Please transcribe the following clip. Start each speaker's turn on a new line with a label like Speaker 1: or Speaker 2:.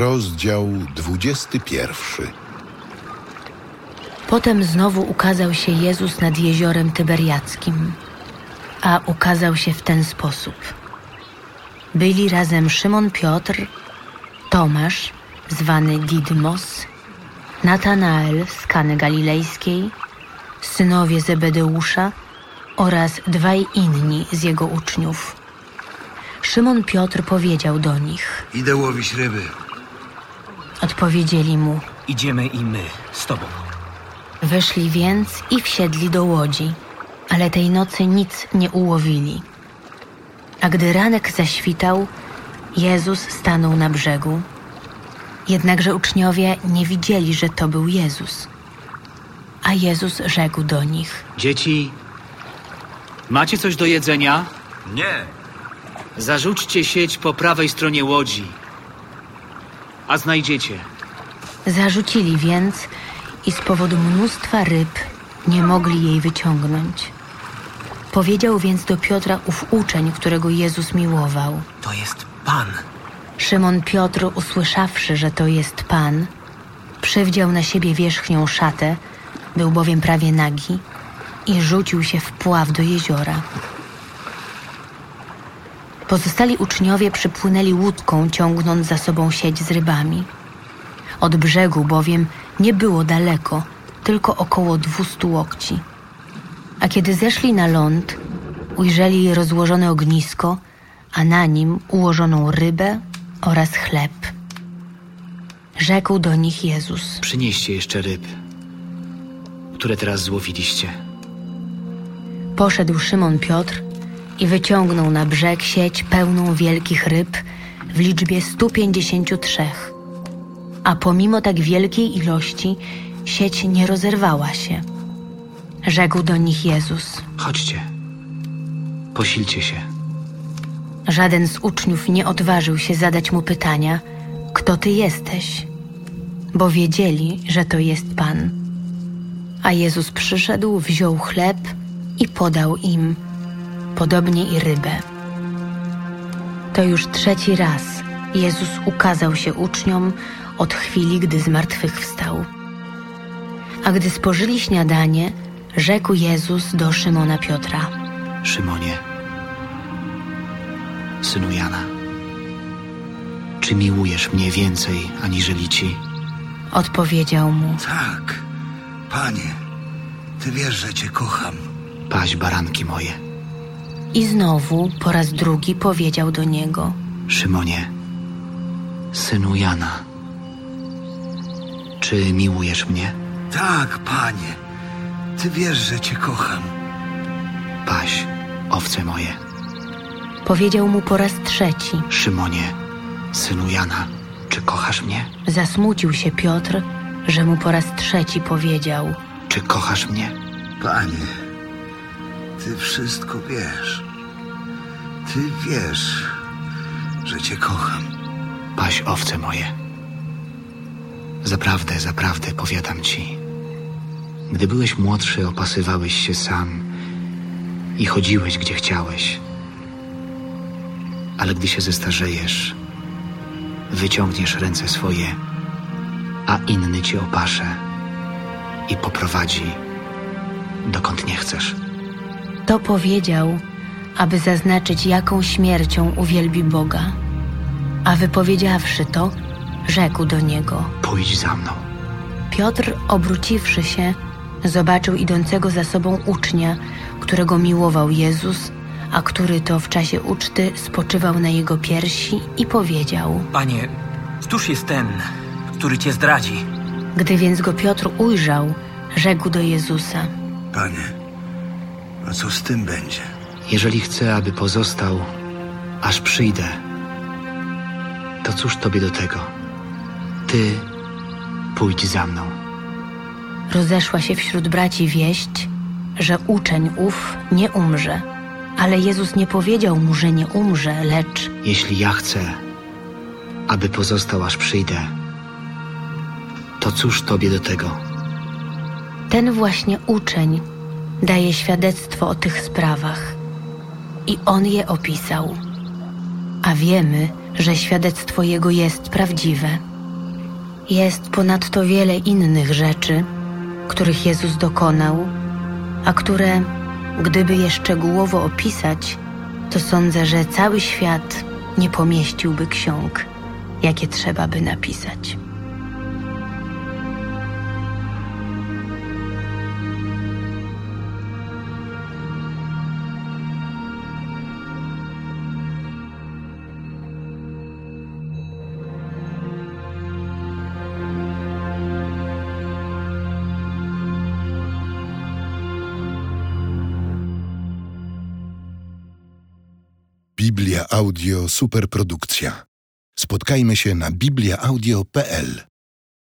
Speaker 1: Rozdział 21.
Speaker 2: Potem znowu ukazał się Jezus nad jeziorem Tyberiackim, a ukazał się w ten sposób. Byli razem Szymon Piotr, Tomasz, zwany Didymos, Natanael z Kany Galilejskiej, synowie Zebedeusza oraz dwaj inni z jego uczniów. Szymon Piotr powiedział do nich.
Speaker 3: Idę łowić ryby.
Speaker 2: Odpowiedzieli mu.
Speaker 4: Idziemy i my z tobą.
Speaker 2: Weszli więc i wsiedli do łodzi, ale tej nocy nic nie ułowili. A gdy ranek zaświtał, Jezus stanął na brzegu. Jednakże uczniowie nie widzieli, że to był Jezus. A Jezus rzekł do nich:
Speaker 4: Dzieci, macie coś do jedzenia?
Speaker 3: Nie.
Speaker 4: Zarzućcie sieć po prawej stronie łodzi, a znajdziecie.
Speaker 2: Zarzucili więc i z powodu mnóstwa ryb nie mogli jej wyciągnąć. Powiedział więc do Piotra ów uczeń, którego Jezus miłował.
Speaker 4: To jest Pan.
Speaker 2: Szymon Piotr, usłyszawszy, że to jest Pan, przywdział na siebie wierzchnią szatę, był bowiem prawie nagi, i rzucił się w pław do jeziora. Pozostali uczniowie przypłynęli łódką, ciągnąc za sobą sieć z rybami. Od brzegu bowiem nie było daleko, tylko około dwustu łokci. A kiedy zeszli na ląd, ujrzeli rozłożone ognisko, a na nim ułożoną rybę oraz chleb. Rzekł do nich Jezus.
Speaker 4: Przynieście jeszcze ryb, które teraz złowiliście.
Speaker 2: Poszedł Szymon Piotr i wyciągnął na brzeg sieć pełną wielkich ryb w liczbie 153. A pomimo tak wielkiej ilości sieć nie rozerwała się. Rzekł do nich Jezus.
Speaker 4: Chodźcie, posilcie się.
Speaker 2: Żaden z uczniów nie odważył się zadać mu pytania, kto ty jesteś, bo wiedzieli, że to jest Pan. A Jezus przyszedł, wziął chleb i podał im, podobnie i rybę. To już trzeci raz Jezus ukazał się uczniom od chwili, gdy zmartwychwstał. A gdy spożyli śniadanie, rzekł Jezus do Szymona Piotra.
Speaker 4: Szymonie, synu Jana, czy miłujesz mnie więcej aniżeli ci?
Speaker 2: Odpowiedział mu.
Speaker 3: Tak. Panie, ty wiesz, że cię kocham.
Speaker 4: Paź baranki moje.
Speaker 2: I znowu po raz drugi powiedział do niego:
Speaker 4: Szymonie, synu Jana, czy miłujesz mnie?
Speaker 3: Tak, panie. Ty wiesz, że cię kocham.
Speaker 4: Paź owce moje.
Speaker 2: Powiedział mu po raz trzeci.
Speaker 4: Szymonie, synu Jana, czy kochasz mnie?
Speaker 2: Zasmucił się Piotr, że mu po raz trzeci powiedział:
Speaker 4: Czy kochasz mnie?
Speaker 3: Panie, ty wszystko wiesz. Ty wiesz, że cię kocham.
Speaker 4: Paź owce moje. Zaprawdę, zaprawdę powiadam ci. Gdy byłeś młodszy, opasywałeś się sam i chodziłeś gdzie chciałeś. Ale gdy się zestarzejesz, wyciągniesz ręce swoje, a inny ci opasze i poprowadzi dokąd nie chcesz.
Speaker 2: To powiedział, aby zaznaczyć, jaką śmiercią uwielbi Boga. A wypowiedziawszy to, rzekł do niego.
Speaker 4: Pójdź za mną.
Speaker 2: Piotr, obróciwszy się, zobaczył idącego za sobą ucznia, którego miłował Jezus, a który to w czasie uczty spoczywał na jego piersi i powiedział:
Speaker 5: Panie, któż jest ten, który cię zdradzi?
Speaker 2: Gdy więc go Piotr ujrzał, rzekł do Jezusa:
Speaker 3: Panie, a co z tym będzie?
Speaker 4: Jeżeli chcę, aby pozostał, aż przyjdę, to cóż tobie do tego? Ty pójdź za mną.
Speaker 2: Rozeszła się wśród braci wieść, że uczeń ów nie umrze. Ale Jezus nie powiedział mu, że nie umrze, lecz
Speaker 4: Jeśli ja chcę, aby pozostał, aż przyjdę, to cóż tobie do tego?
Speaker 2: ten właśnie uczeń daje świadectwo o tych sprawach. I on je opisał. A wiemy, że świadectwo jego jest prawdziwe. Jest ponadto wiele innych rzeczy, których Jezus dokonał, a które, gdyby je szczegółowo opisać, to sądzę, że cały świat nie pomieściłby ksiąg, jakie trzeba by napisać.
Speaker 1: Biblia Audio Superprodukcja. Spotkajmy się na bibliaaudio.pl.